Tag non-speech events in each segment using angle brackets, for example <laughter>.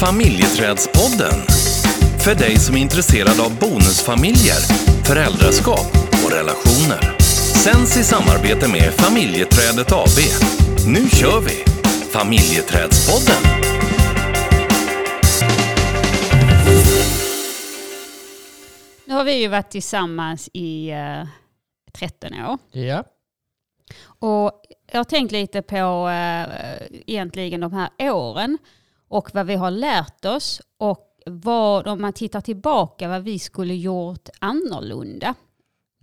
Familjeträdspodden. För dig som är intresserad av bonusfamiljer, föräldraskap och relationer. Sänds i samarbete med Familjeträdet AB. Nu kör vi! Familjeträdspodden. Nu har vi ju varit tillsammans i eh, 13 år. Ja. Och jag har tänkt lite på eh, egentligen de här åren och vad vi har lärt oss och vad, om man tittar tillbaka, vad vi skulle gjort annorlunda.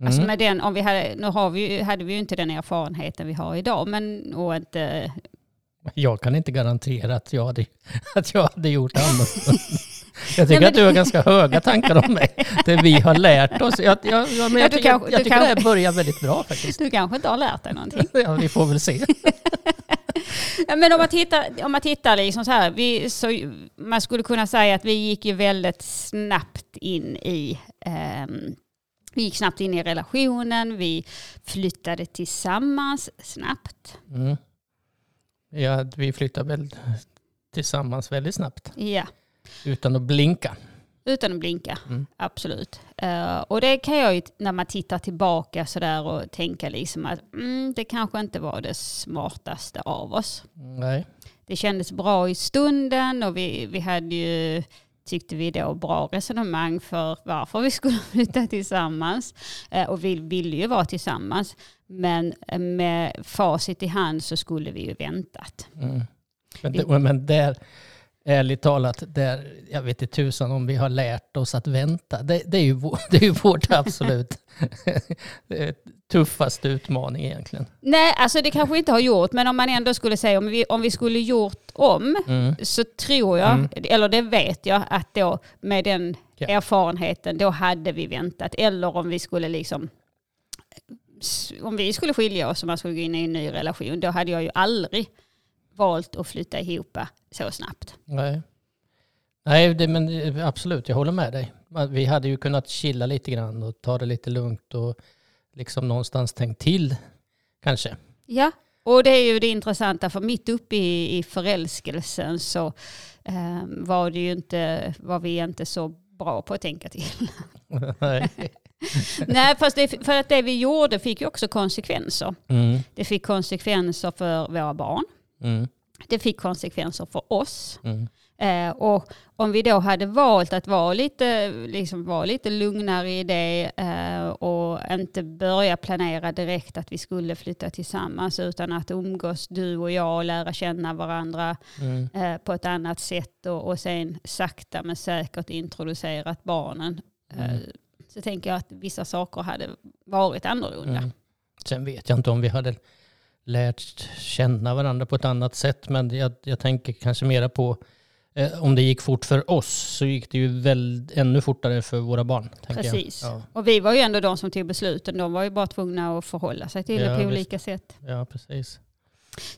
Alltså Mm. med den, om vi hade, nu har vi, hade vi ju inte den erfarenheten vi har idag, men och inte, Jag kan inte garantera att jag hade, <laughs> att jag hade gjort <laughs> annorlunda. Jag tycker Nej, men- att du har ganska höga tankar om mig. Det vi har lärt oss. Jag, jag, jag, men Ja, jag tycker, kanske- jag du tycker det här börjar väldigt bra faktiskt. du kanske inte har lärt dig någonting. <laughs> Ja, vi får väl se. Ja, men om man tittar, om man tittar liksom så här, vi, så, man skulle kunna säga att vi gick ju väldigt snabbt in i ehm, vi gick snabbt in i relationen, vi flyttade tillsammans snabbt. Mm. Ja, vi flyttar väl tillsammans väldigt snabbt. Ja, Utan att blinka. Utan att blinka. Mm. Absolut. Eh, och det kan jag ju, när man tittar tillbaka sådär och tänka liksom att mm, det kanske inte var det smartaste av oss. Nej. det kändes bra i stunden och vi, vi hade ju, tyckte vi då, bra resonemang för varför vi skulle <laughs> flytta tillsammans. Eh, och vi ville ju vara tillsammans. Men med facit i hand så skulle vi ju väntat. Mm. Men, det, men där, ärligt talat, där, jag vet inte tusan om vi har lärt oss att vänta. Det, det, är, ju, vår- <laughs> det är ju vårt absolut <laughs> tuffaste utmaning egentligen. Nej, alltså det kanske inte har gjort, men om man ändå skulle säga om vi, om vi skulle gjort om Mm. så tror jag, Mm. eller det vet jag, att då med den Ja. erfarenheten, då hade vi väntat. Eller om vi skulle liksom, om vi skulle skilja oss och man skulle gå in i en ny relation, då hade jag ju aldrig valt att flytta ihop så snabbt. Nej, Nej det, men absolut, jag håller med dig. Vi hade ju kunnat chilla lite grann och ta det lite lugnt och liksom någonstans tänkt till kanske. Ja, och det är ju det intressanta, för mitt uppe i, i förälskelsen så eh, var, det ju inte, var vi inte så bra på att tänka till. <laughs> Nej. <laughs> Nej, fast det, för att det vi gjorde fick ju också konsekvenser. Mm, Det fick konsekvenser för våra barn. Mm, Det fick konsekvenser för oss. mm, Eh, och om vi då hade valt att vara lite, liksom vara lite lugnare i det eh, och inte börja planera direkt att vi skulle flytta tillsammans utan att umgås du och jag och lära känna varandra mm, eh, på ett annat sätt och, och sen sakta men säkert introducerat barnen. Eh, Mm. så tänker jag att vissa saker hade varit annorlunda. mm. Sen vet jag inte om vi hade lärt känna varandra på ett annat sätt, men jag, jag tänker kanske mera på eh, om det gick fort för oss så gick det ju väl ännu fortare för våra barn. Precis. Ja, Och vi var ju ändå de som tog besluten. De var ju bara tvungna att förhålla sig till Ja, det på visst. olika sätt. ja, precis.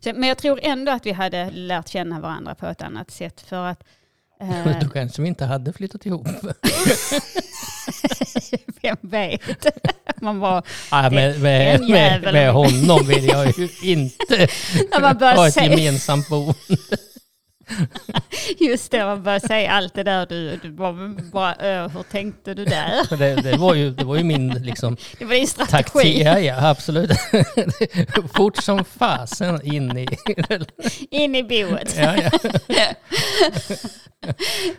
Så, men jag tror ändå att vi hade lärt känna varandra på ett annat sätt. För att <laughs> eh, Då kanske vi inte hade flyttat ihop. <laughs> <laughs> vem vet? Man bara, Ja, med, med, med, med honom vill jag ju inte <laughs> när man börjar ha ett säga, gemensamt bo. <laughs> <laughs> just det, man börjar säga allt det där. Du, du bara, "Ö, hur tänkte du där? <laughs> Det, det, var ju, det var ju min liksom, <laughs> Det var din taktik. strategi. Ja, ja, absolut. Fort som fasen in i... In i boet. Ja, ja.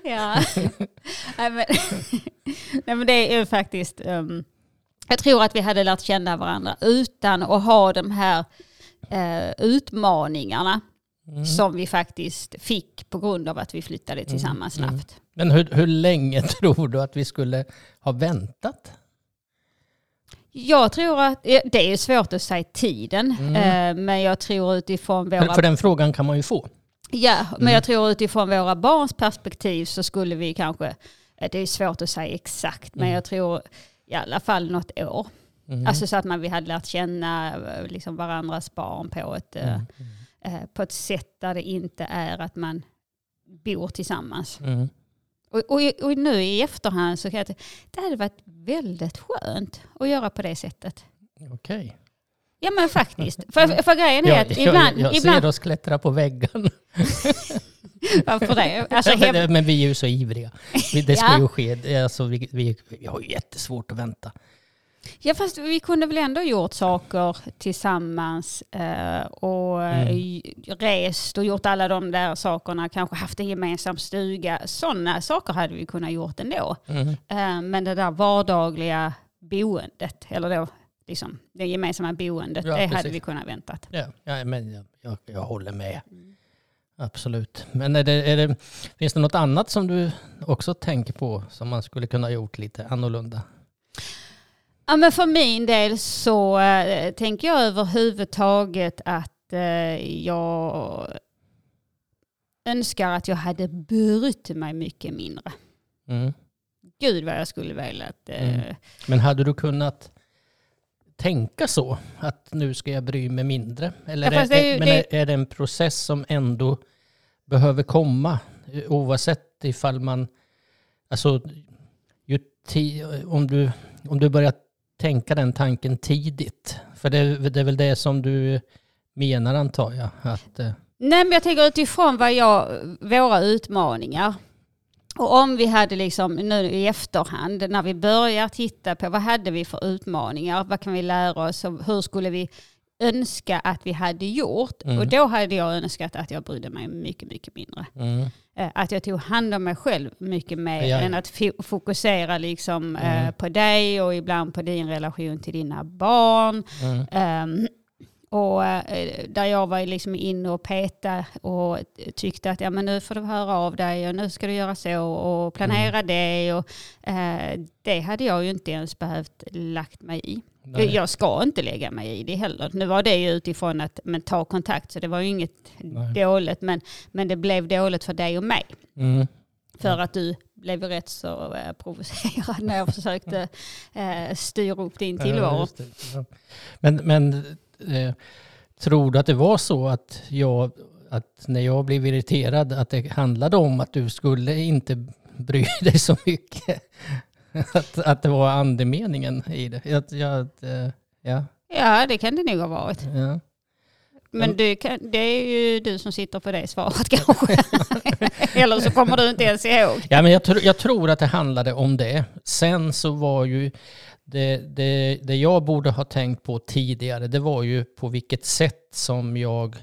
Ja. Nej, men, nej, men det är ju faktiskt... ehm, jag tror att vi hade lärt känna varandra utan att ha de här eh, utmaningarna Mm. som vi faktiskt fick på grund av att vi flyttade tillsammans Mm, mm. snabbt. Men hur, hur länge <laughs> tror du att vi skulle ha väntat? Jag tror att, det är svårt att säga tiden, Mm. eh, men jag tror utifrån våra för den frågan kan man ju få. Ja, men Mm. jag tror utifrån våra barns perspektiv så skulle vi kanske, eh, det är svårt att säga exakt, men Mm. jag tror i alla fall något år. Mm. Alltså så att man, vi hade lärt känna eh, liksom varandras barn på ett, eh, Mm. på ett sätt där det inte är att man bor tillsammans. Mm. Och, och, och nu i efterhand så kan jag tänka, det hade varit väldigt skönt att göra på det sättet. Okej. Ja men faktiskt. För, för grejen är Jag, att jag, ibland, jag ibland ser oss klättra på väggen. <laughs> Varför det? Alltså, men, hem... men vi är ju så ivriga. Det ska Ja. ju ske. Alltså, vi, vi, vi har ju jättesvårt att vänta. Ja fast vi kunde väl ändå gjort saker tillsammans eh, och Mm. rest och gjort alla de där sakerna, kanske haft en gemensam stuga. Sådana saker hade vi kunnat gjort ändå. Mm. Eh, men det där vardagliga boendet, eller då liksom det gemensamma boendet, Ja, det hade precis. vi kunnat väntat. Ja, ja men jag, jag, jag håller med. Absolut. Men är det, är det, finns det något annat som du också tänker på som man skulle kunna ha gjort lite annorlunda? Ja, men för min del så eh, tänker jag överhuvudtaget att eh, jag önskar att jag hade brytt mig mycket mindre. Mm. Gud vad jag skulle velat. Eh, Mm. Men hade du kunnat tänka så? Att nu ska jag bry mig mindre? Eller Ja, är, det är men det- är, är det en process som ändå behöver komma? Oavsett ifall man... Alltså, ju om, du, om du börjar tänka den tanken tidigt. För det, det är väl det som du menar antar jag? Att, eh, Nej men jag tänker utifrån vad jag, våra utmaningar. Och om vi hade liksom nu i efterhand när vi börjar titta på vad hade vi för utmaningar, vad kan vi lära oss och hur skulle vi önska att vi hade gjort. Mm. Och då hade jag önskat att jag brydde mig mycket, mycket mindre. mm, Att jag tog hand om mig själv mycket mer Ja, ja. än att fo- fokusera liksom, eh, Mm. på dig och ibland på din relation till dina barn. mm, Ehm, och eh, där jag var liksom inne och peta och tyckte att ja, men nu får du höra av dig och nu ska du göra så och planera det. Och, eh, det hade jag ju inte ens behövt lagt mig i. nej. Jag ska inte lägga mig i det heller. Nu var det ju utifrån att men, ta kontakt så det var ju inget Nej. dåligt men, men det blev dåligt för dig och mig. Mm, För att du blev rätt så eh, provocerad när jag försökte <laughs> eh, styra upp din tillvaro. Ja. Men, men eh, tror du att det var så att jag, att när jag blev irriterad, att det handlade om att du skulle inte bry <laughs> dig så mycket? att, att det var andemeningen i det? Att, jag, att, eh, ja, Ja, det kan det nog ha varit. ja. Men Men- du kan, det är ju du som sitter på det svaret <laughs> kanske. Eller så kommer du inte ens ihåg. ja, men jag, tr- jag tror att det handlade om det. Sen så var ju det, det, det jag borde ha tänkt på tidigare, det var ju på vilket sätt som jag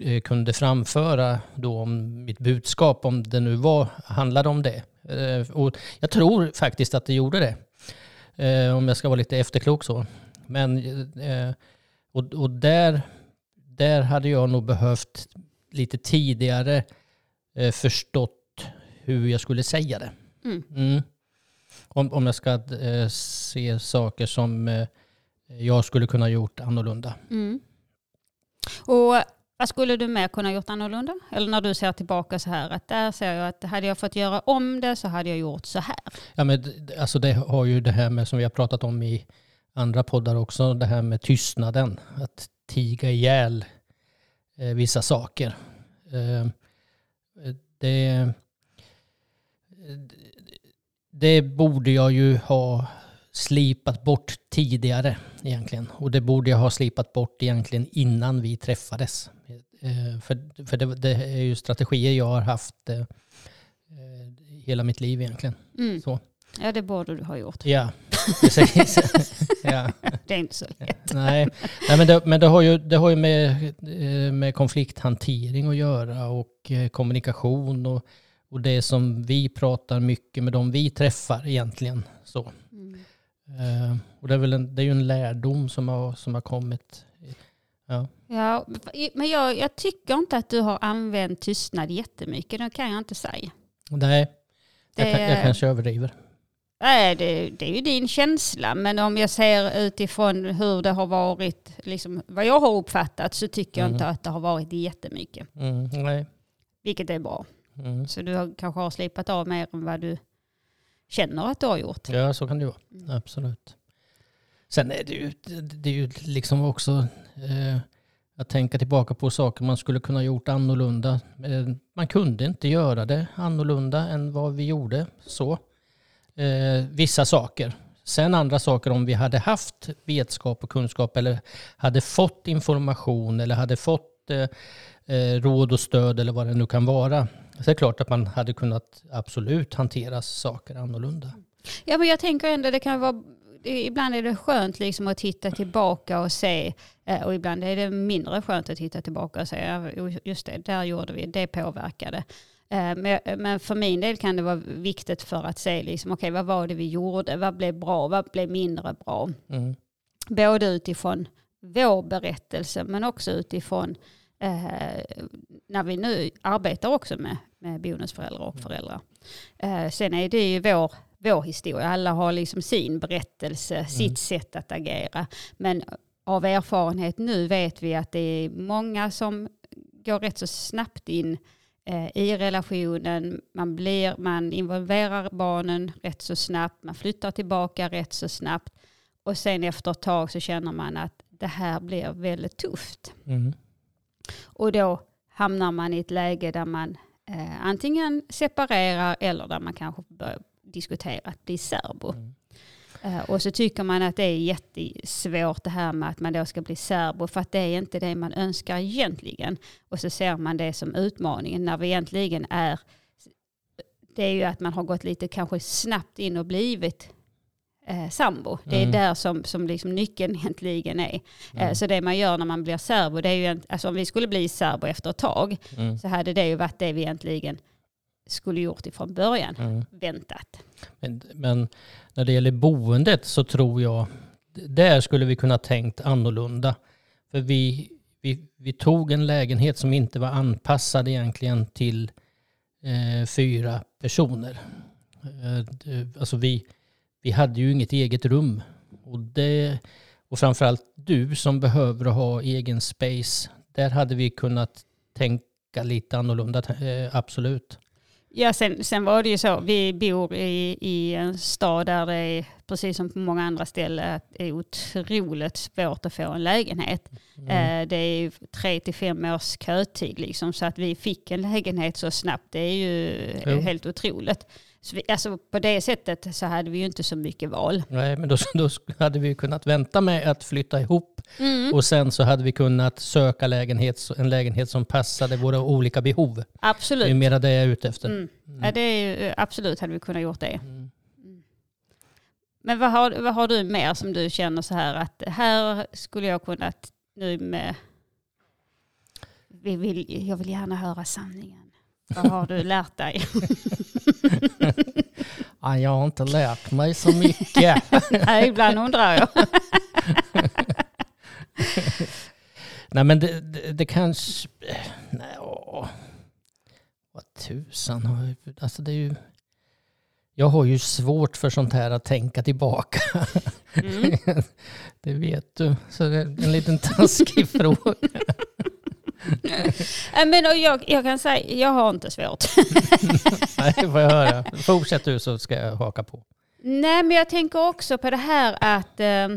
eh, kunde framföra då om mitt budskap, om det nu var, handlade om det. Eh, Och jag tror faktiskt att det gjorde det, eh, om jag ska vara lite efterklok så. Men, och, och där, där hade jag nog behövt lite tidigare förstått hur jag skulle säga det. Mm. Mm. Om, om jag ska eh, se saker som eh, jag skulle kunna gjort annorlunda. Mm. Och vad skulle du mer kunna gjort annorlunda? Eller när du ser tillbaka så här att där ser jag att hade jag fått göra om det så hade jag gjort så här. Ja, men, alltså det har ju det här med som vi har pratat om i andra poddar också, det här med tystnaden. Att tiga ihjäl eh, vissa saker. Eh, det, det borde jag ju ha slipat bort tidigare egentligen. Och det borde jag ha slipat bort egentligen innan vi träffades. Eh, för för det, det är ju strategier jag har haft eh, eh, hela mitt liv egentligen. Mm. Så. Ja, det borde du ha gjort. Ja, precis. <laughs> ja. Det är inte så lätt. Nej, Nej men, det, men det har ju, det har ju med, med konflikthantering att göra och kommunikation och, och det som vi pratar mycket med de vi träffar egentligen. Så. Mm. Eh, Och det är, väl en, det är ju en lärdom som har, som har kommit. Ja. Ja, men jag, jag tycker inte att du har använt tystnad jättemycket. Det kan jag inte säga. Nej, jag, Det- kan, jag kanske överdriver. Nej, det, det är ju din känsla. Men om jag ser utifrån hur det har varit, liksom, vad jag har uppfattat, så tycker jag Mm. inte att det har varit jättemycket. Mm, nej. Vilket är bra. Mm. Så du har, kanske har slipat av mer än vad du känner att du har gjort. Ja, så kan det ju Mm. vara. Absolut. Sen är det ju, det är ju liksom också eh, att tänka tillbaka på saker man skulle kunna gjort annorlunda. Eh, man kunde inte göra det annorlunda än vad vi gjorde. Så. Eh, vissa saker. Sen andra saker om vi hade haft vetskap och kunskap eller hade fått information eller hade fått eh, råd och stöd eller vad det nu kan vara. Så det är klart att man hade kunnat absolut hantera saker annorlunda. Ja, men jag tänker ändå det kan vara ibland är det skönt liksom att titta tillbaka och se eh, och ibland är det mindre skönt att titta tillbaka och se just det, där gjorde vi, det påverkade. Eh, men för min del kan det vara viktigt för att se liksom, okay, vad var det vi gjorde, vad blev bra, vad blev mindre bra. Mm. Både utifrån vår berättelse men också utifrån eh, när vi nu arbetar också med, med bonusföräldrar och föräldrar. Eh, sen är det ju vår vår historia. Alla har liksom sin berättelse, mm. sitt sätt att agera. Men av erfarenhet nu vet vi att det är många som går rätt så snabbt in eh, i relationen. Man, blir, man involverar barnen rätt så snabbt. Man flyttar tillbaka rätt så snabbt. Och sen efter ett tag så känner man att det här blir väldigt tufft. Mm. Och då hamnar man i ett läge där man eh, antingen separerar eller där man kanske börjar diskutera att bli serbo. Mm. Uh, och så tycker man att det är jättesvårt det här med att man då ska bli serbo för att det är inte det man önskar egentligen. Och så ser man det som utmaningen när vi egentligen är, det är ju att man har gått lite kanske snabbt in och blivit eh, sambo. Det är mm. där som, som liksom nyckeln <laughs> egentligen är. Eh, mm. så det man gör när man blir serbo, det är ju, alltså om vi skulle bli serbo efter ett tag, mm. så hade det ju varit det vi egentligen skulle gjort ifrån början. Mm. Väntat. Men, men, när det gäller boendet så tror jag, där skulle vi kunna tänkt annorlunda. För vi, vi, vi tog en lägenhet som inte var anpassad egentligen till eh, fyra personer. Eh, alltså vi, vi hade ju inget eget rum. Och, det, och framförallt du som behöver ha egen space, där hade vi kunnat tänka lite annorlunda, eh, absolut. Ja, sen, sen var det ju så, vi bor i, i en stad där det är, precis som på många andra ställen, är otroligt svårt att få en lägenhet. Mm. Eh, det är tre till fem års kötid liksom, så att vi fick en lägenhet så snabbt, det är ju jo. helt otroligt. Så vi, alltså på det sättet så hade vi ju inte så mycket val. Nej, men då, <laughs> då hade vi kunnat vänta med att flytta ihop mm. och sen så hade vi kunnat söka lägenhet, en lägenhet som passade våra olika behov. Absolut. Det är mer det jag är ute efter. Mm. Mm. Ja, det är, absolut hade vi kunnat gjort det. Mm. Mm. Men vad har, vad har du mer som du känner så här att här skulle jag kunnat nu med... Vi vill, jag vill gärna höra sanningen. Vad har du lärt dig? <laughs> <laughs> ja, jag har inte lärt mig så mycket. <laughs> Nej, ibland undrar jag. <laughs> Nej men det, det, det kanske... Nej, åh. Vad tusan. Alltså det är ju... Jag har ju svårt för sånt här att tänka tillbaka. Mm. det vet du. Så det är en liten taskig fråga. <laughs> Men jag, jag kan säga, jag har inte svårt. <laughs> Nej, det får jag höra. Fortsätt du så ska jag haka på. Nej, men jag tänker också på det här att eh,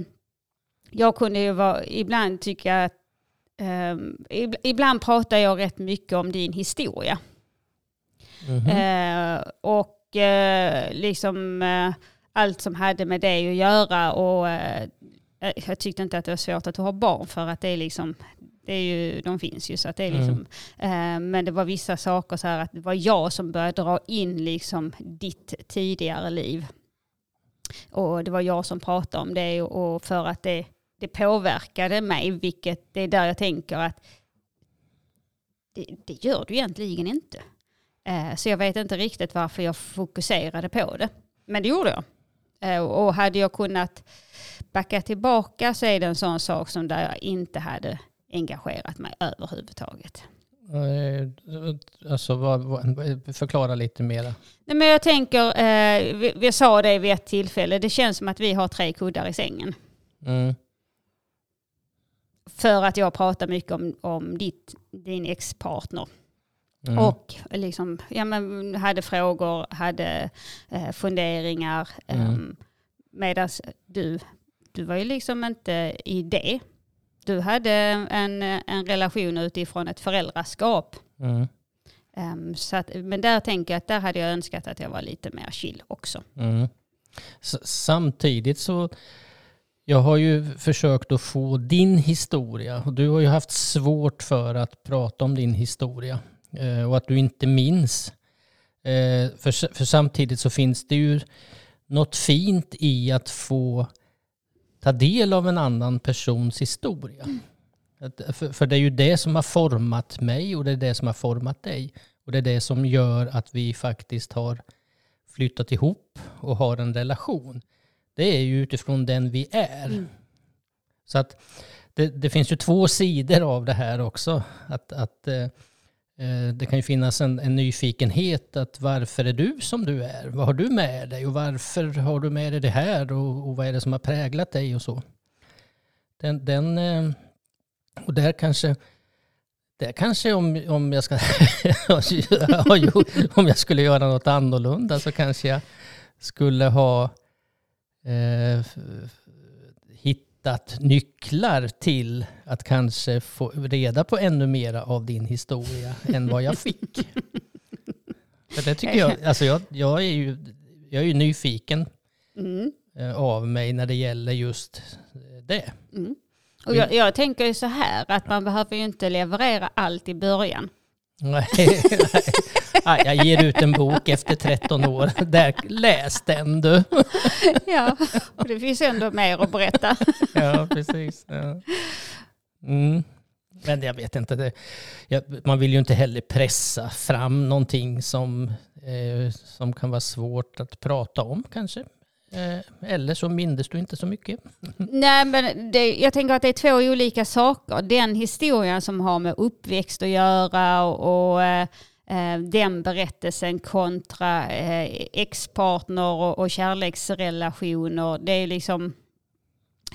jag kunde ju vara, ibland tycka att, eh, ibland pratar jag rätt mycket om din historia. Mm -hmm. eh, och eh, liksom eh, allt som hade med det att göra och jag tyckte inte att det var svårt att ha barn för att det är liksom, det är ju, de finns ju så att det är mm. liksom, mm. eh, men det var vissa saker så här att det var jag som började dra in liksom ditt tidigare liv. Och det var jag som pratade om det och för att det, det påverkade mig, vilket det är där jag tänker att det, det gör du egentligen inte. Eh, så jag vet inte riktigt varför jag fokuserade på det. Men det gjorde jag. Eh, och hade jag kunnat backa tillbaka så är det en sån sak som där jag inte hade engagerat mig överhuvudtaget. Alltså, vad, vad, förklara lite mera. Nej, men jag tänker, eh, vi, vi, sa det vid ett tillfälle, det känns som att vi har tre kuddar i sängen. Mm. För att jag pratar mycket om, om ditt, din ex-partner. Mm. Och liksom, ja, men hade frågor, hade eh, funderingar. Mm. Ehm, Medan du, du var ju liksom inte i det du hade en, en relation utifrån ett föräldraskap. Mm. Um, så att, men där tänker jag att där hade jag önskat att jag var lite mer chill också. Mm. samtidigt så, Jag har ju försökt att få din historia och du har ju haft svårt för att prata om din historia eh, och att du inte minns. Eh, för, för samtidigt så finns det ju något fint i att få ta del av en annan persons historia. För, för det är ju det som har format mig och det är det som har format dig. Och det är det som gör att vi faktiskt har flyttat ihop och har en relation. Det är ju utifrån den vi är. Mm. Så att det, det, finns ju två sidor av det här också. Att, att eh, Eh, det kan ju finnas en, en, nyfikenhet att varför är du som du är? Vad har du med dig och varför har du med dig det här och, och vad är det som har präglat dig och så. Den, den eh, och där kanske där kanske om, om, jag ska <laughs> om jag skulle göra något annorlunda så kanske jag skulle ha eh, hittat nycklar till att kanske få reda på ännu mera av din historia än vad jag fick. <laughs> För det tycker jag, alltså jag, jag, är ju, jag är ju nyfiken mm. Eh, av mig när det gäller just det. Mm. Och jag, jag tänker ju så här att man behöver ju inte leverera allt i början. Nej, <laughs> nej. Jag ger ut en bok efter 13 år. Där, läs den du. <laughs> Ja, och det finns ändå mer att berätta. <laughs> Ja, precis. Ja. Mm. Men jag vet inte, det, jag, man vill ju inte heller pressa fram någonting som, eh, som kan vara svårt att prata om kanske. Eh, eller så mindes du inte så mycket. <laughs> Nej, men det, jag tänker att det är två olika saker. Den historien som har med uppväxt att göra och, och eh, eh den berättelsen kontra eh, ex-partner och, och kärleksrelationer. Det är liksom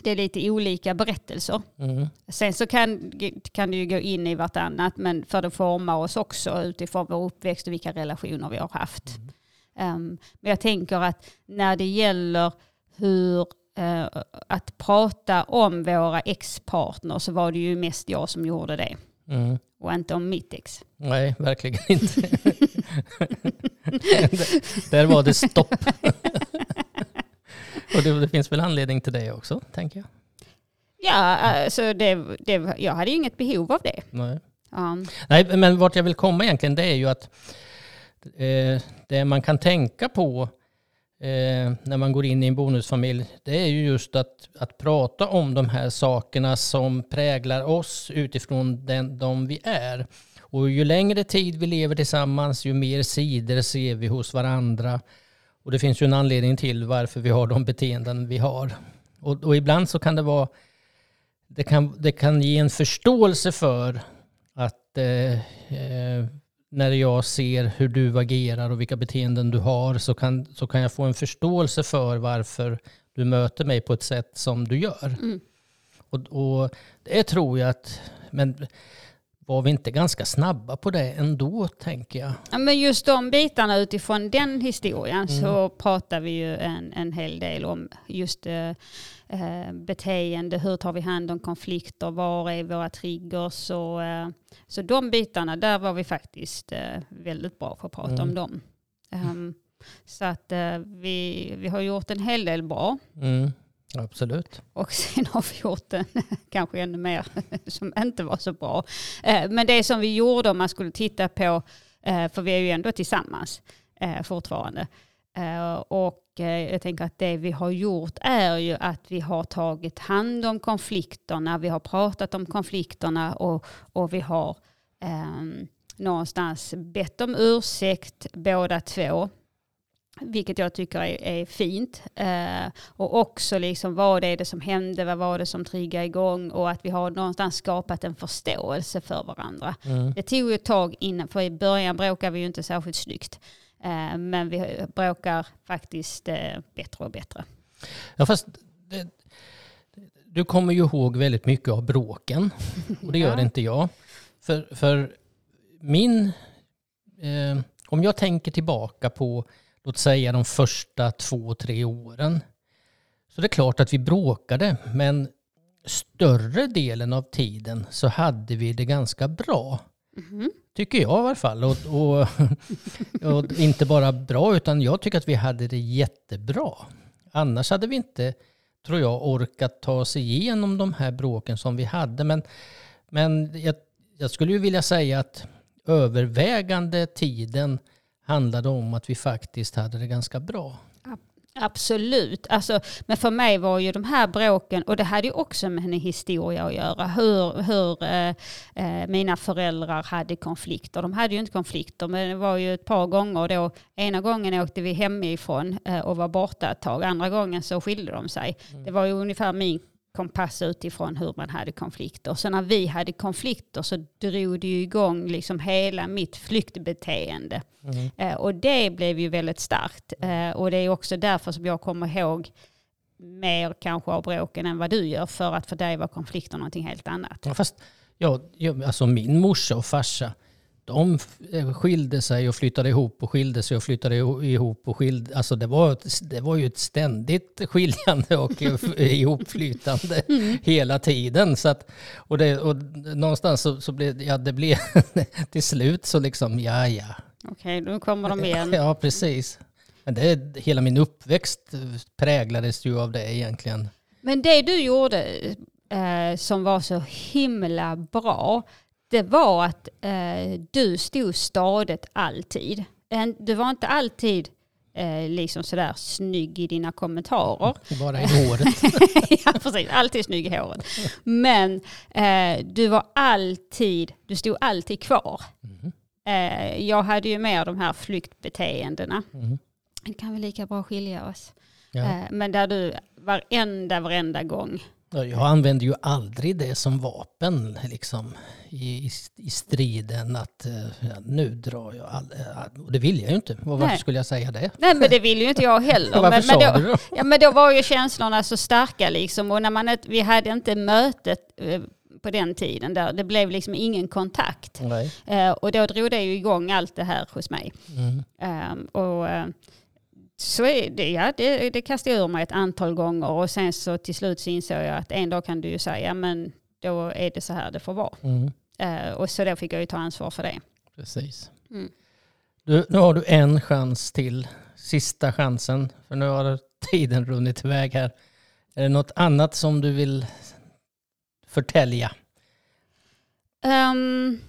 det är lite olika berättelser. Mm. Sen så kan, kan det ju gå in i vartannat men för det formar oss också utifrån vår uppväxt och vilka relationer vi har haft. Mm. Um, men jag tänker att när det gäller hur uh, att prata om våra ex-partner så var det ju mest jag som gjorde det. Mm. Och inte om mitt ex. Nej, verkligen inte. <laughs> där var det stopp. <laughs> Och det, det, finns väl anledning till det också, tänker jag. Ja, alltså det, det, jag hade ju inget behov av det. Nej. Um. Nej, men vart jag vill komma egentligen det är ju att eh, Eh, det man kan tänka på eh, när man går in i en bonusfamilj, det är ju just att, att prata om de här sakerna som präglar oss utifrån den, de vi är. Och ju längre tid vi lever tillsammans, ju mer sidor ser vi hos varandra. Och det finns ju en anledning till varför vi har de beteenden vi har. Och, och ibland så kan det vara, det kan, det kan ge en förståelse för att eh, eh när jag ser hur du agerar och vilka beteenden du har så kan, så kan jag få en förståelse för varför du möter mig på ett sätt som du gör. Mm. Och, och det tror jag att, men var vi inte ganska snabba på det ändå, tänker jag? Ja, men just de bitarna utifrån den historien mm. så pratar vi ju en, en hel del om just eh, eh, beteende, hur tar vi hand om konflikter, var är våra triggers och eh, så de bitarna, där var vi faktiskt eh, väldigt bra på att prata mm. om dem. Um, så att uh, vi, vi har gjort en hel del bra. Mm. Absolut. Och sen har vi gjort en, <laughs> kanske ännu mer <laughs> som inte var så bra. Eh, men det som vi gjorde om man skulle titta på, eh, för vi är ju ändå tillsammans eh, fortfarande. och jag tänker att det vi har gjort är ju att vi har tagit hand om konflikterna, vi har pratat om konflikterna och, och vi har eh, någonstans bett om ursäkt båda två. Vilket jag tycker är, är fint. Eh, och också liksom vad är det som hände, vad var det som triggade igång och att vi har någonstans skapat en förståelse för varandra. Mm. Det tog ju ett tag innan, för i början bråkade vi ju inte särskilt snyggt. Eh, men vi bråkar faktiskt eh, bättre och bättre. Ja, fast det, du kommer ju ihåg väldigt mycket av bråken och det <laughs> gör ja. inte jag. För, för min... Eh, om jag tänker tillbaka på, låt säga de första två, tre åren. Så det är klart att vi bråkade, men större delen av tiden så hade vi det ganska bra. Mm. Tycker jag i alla fall. Och, och, <laughs> och, inte bara bra, utan jag tycker att vi hade det jättebra. Annars hade vi inte tror jag, orkat ta sig igenom de här bråken som vi hade. Men, men jag, jag skulle ju vilja säga att övervägande tiden handlade om att vi faktiskt hade det ganska bra. Absolut. Alltså, men för mig var ju de här bråken, och det hade ju också med en historia att göra, hur, hur eh, eh, mina föräldrar hade konflikter. De hade ju inte konflikter, men det var ju ett par gånger då. Ena gången åkte vi hemifrån eh, och var borta ett tag. Andra gången så skilde de sig. Mm. Det var ju ungefär min kompass utifrån hur man hade konflikter. Så när vi hade konflikter så drog det ju igång liksom hela mitt flyktbeteende. Mm. Eh, och det blev ju väldigt starkt. Eh, och det är också därför som jag kommer ihåg mer kanske av bråken än vad du gör. För att för dig var konflikter någonting helt annat. Ja, fast ja, alltså min morsa och farsa, de eh, skilde sig och flyttade ihop och skilde sig och flyttade ihop och skilde. Alltså det var, det var ju ett ständigt <laughs> skiljande och <laughs> ihopflytande mm. hela tiden. Så att, och, det, och någonstans så, så blev ja, det blev <laughs> till slut så liksom, ja ja. Okej, okay, då kommer de igen. Ja, precis. Men det, hela min uppväxt präglades ju av det egentligen. Men det du gjorde eh, som var så himla bra, det var att eh, du stod stadigt alltid. Du var inte alltid eh, liksom sådär snygg i dina kommentarer. Bara i håret. <laughs> ja, precis. Alltid snygg i håret. Men eh, du var alltid, du stod alltid kvar. Mm. Eh, jag hade ju mer de här flyktbeteendena. Mm. Det kan vi lika bra skilja oss. Ja. Eh, men där du varenda, varenda gång jag använder ju aldrig det som vapen liksom, i, i striden. Att eh, ja, nu drar jag. All, eh, och det vill jag ju inte. Och varför Nej. skulle jag säga det? Nej men det vill ju inte jag heller. <laughs> varför men, sa men då, du då? Ja men då var ju känslorna så starka liksom. Och när man, vi hade inte mötet eh, på den tiden. Där det blev liksom ingen kontakt. Uh, och då drog det ju igång allt det här hos mig. Mm. Uh, och, uh, så är det, ja, det, det kastade jag ur mig ett antal gånger och sen så till slut så insåg jag att en dag kan du ju säga men då är det så här det får vara. Mm. Uh, och så då fick jag ju ta ansvar för det. Precis. Mm. Du, nu har du en chans till, sista chansen, för nu har tiden runnit iväg här. Är det något annat som du vill förtälja? Um,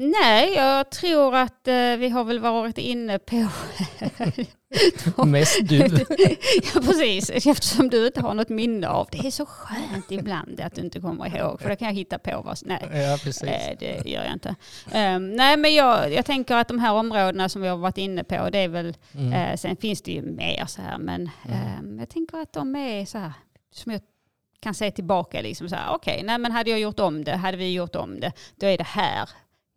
nej, jag tror att uh, vi har väl varit inne på Mest du. <laughs> ja, precis. Eftersom du inte har något minne av det. är så skönt ibland att du inte kommer ihåg. För då kan jag hitta på vad... Nej, ja, precis. Eh, det gör jag inte. Um, nej, men jag, jag tänker att de här områdena som vi har varit inne på, det är väl... Mm. Uh, sen finns det ju mer så här, men mm. um, jag tänker att de är så här, som jag kan se tillbaka liksom så här, okej, okay, nej men hade jag gjort om det, hade vi gjort om det, då är det här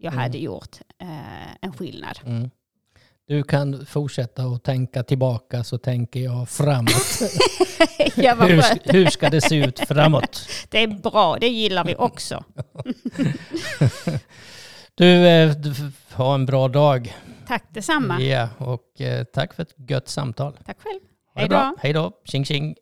jag mm. hade gjort uh, en skillnad. Mm. Du kan fortsätta att tänka tillbaka så tänker jag framåt. <laughs> ja, hur, hur, ska det se ut framåt? <laughs> Det är bra, det gillar vi också. <laughs> du, eh, har en bra dag. Tack detsamma. Ja, och eh, tack för ett gött samtal. Tack själv. Hej då. Hej då. Tjing tjing.